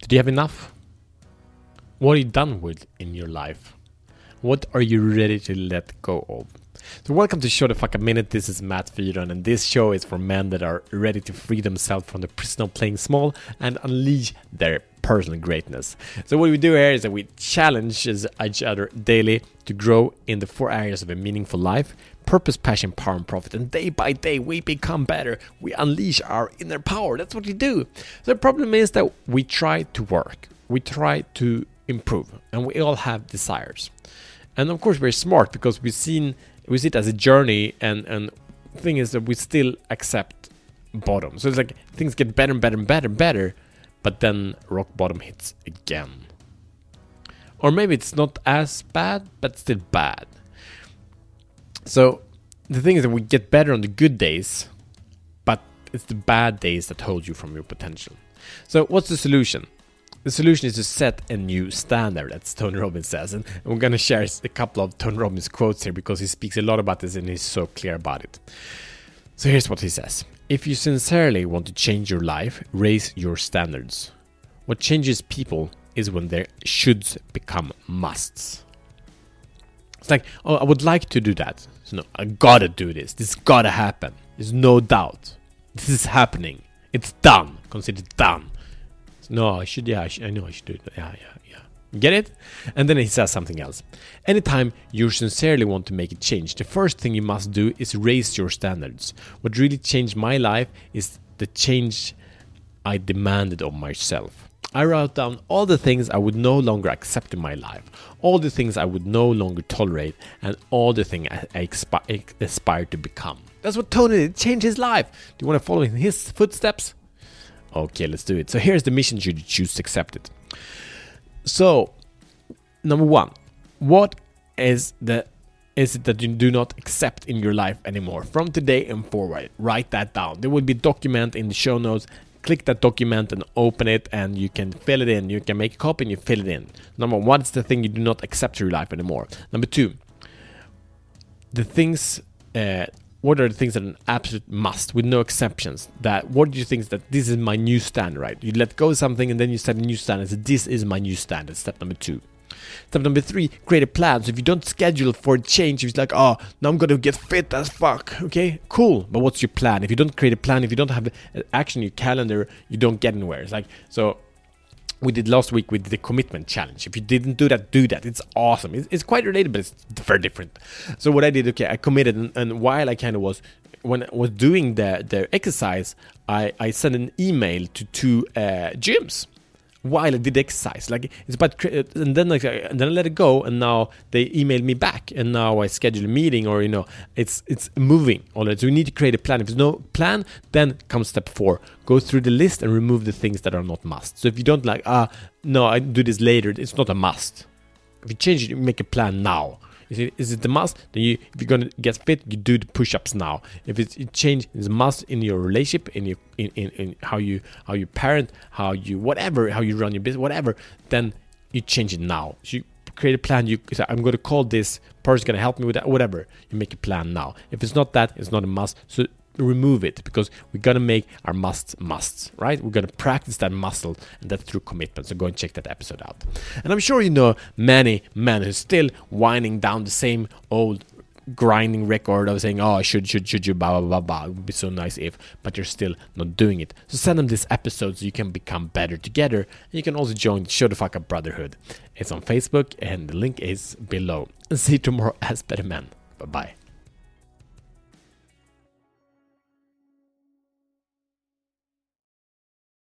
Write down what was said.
Did you have enough? What are you done with in your life? What are you ready to let go of? So welcome to Show the Fuck a Minute. This is Matt Fyron, and this show is for men that are ready to free themselves from the prison of playing small and unleash their personal greatness. So what we do here is that we challenge each other daily to grow in the four areas of a meaningful life: purpose, passion, power, and profit. And day by day, we become better. We unleash our inner power. That's what we do. So the problem is that we try to work. We try to improve, and we all have desires. And of course, we're smart because we've seen we see it as a journey, and and thing is that we still accept bottom. So it's like things get better and better and better and better, but then rock bottom hits again. Or maybe it's not as bad, but still bad. So the thing is that we get better on the good days, but it's the bad days that hold you from your potential. So what's the solution? The solution is to set a new standard, as Tony Robbins says. And we're going to share a couple of Tony Robbins quotes here because he speaks a lot about this and he's so clear about it. So here's what he says If you sincerely want to change your life, raise your standards. What changes people is when their shoulds become musts. It's like, oh, I would like to do that. So, no, I gotta do this. This gotta happen. There's no doubt. This is happening. It's done. Consider it done. No, I should. Yeah, I, should, I know I should do it. Yeah, yeah, yeah. Get it? And then he says something else. Anytime you sincerely want to make a change, the first thing you must do is raise your standards. What really changed my life is the change I demanded of myself. I wrote down all the things I would no longer accept in my life, all the things I would no longer tolerate, and all the things I, aspire to become. That's what Tony did. Change his life. Do you want to follow in his footsteps? Okay, let's do it. So here's the mission should you choose to accept it. So, number one, what is the is it that you do not accept in your life anymore from today and forward? Write that down. There will be document in the show notes. Click that document and open it, and you can fill it in. You can make a copy and you fill it in. Number one, what is the thing you do not accept in your life anymore? Number two, the things uh, what are the things that are an absolute must with no exceptions that what do you think is that this is my new standard right? You let go of something and then you set a new standard so this is my new standard. Step number two. Step number three create a plan. So if you don't schedule for a change if it's like oh now i'm gonna get fit as fuck. Okay cool. But what's your plan? If you don't create a plan if you don't have action in your calendar you don't get anywhere. It's like so we did last week with the commitment challenge. If you didn't do that, do that. It's awesome. It's, it's quite related, but it's very different. So what I did, okay, I committed, and, and while I kind of was when I was doing the the exercise, I I sent an email to two uh, gyms while I did exercise. Like it's about, and then like and then I let it go, and now they email me back, and now I schedule a meeting, or you know, it's it's moving. All right, so we need to create a plan. If there's no plan, then comes step four: go through the list and remove the things that are not must. So if you don't like, ah, no, I do this later. It's not a must. If you change it, you make a plan now. Is it, is it the must? Then you, if you're gonna get fit, you do the push-ups now. If it's it change, it's must in your relationship, in your in, in, in how you how you parent, how you whatever, how you run your business, whatever. Then you change it now. So you create a plan. You say, I'm going to call this person going to help me with that, whatever. You make a plan now. If it's not that, it's not a must. So remove it because we got to make our musts musts, right? We're to practice that muscle and that's through commitment. So go and check that episode out. And I'm sure you know many men who are still winding down the same old grinding record of saying, oh, I should, should, should you, blah, blah, blah, blah. It would be so nice if, but you're still not doing it. So send them this episode so you can become better together. And you can also join Show the Fuck Up Brotherhood. It's on Facebook and the link is below. And see you tomorrow as better men. Bye bye.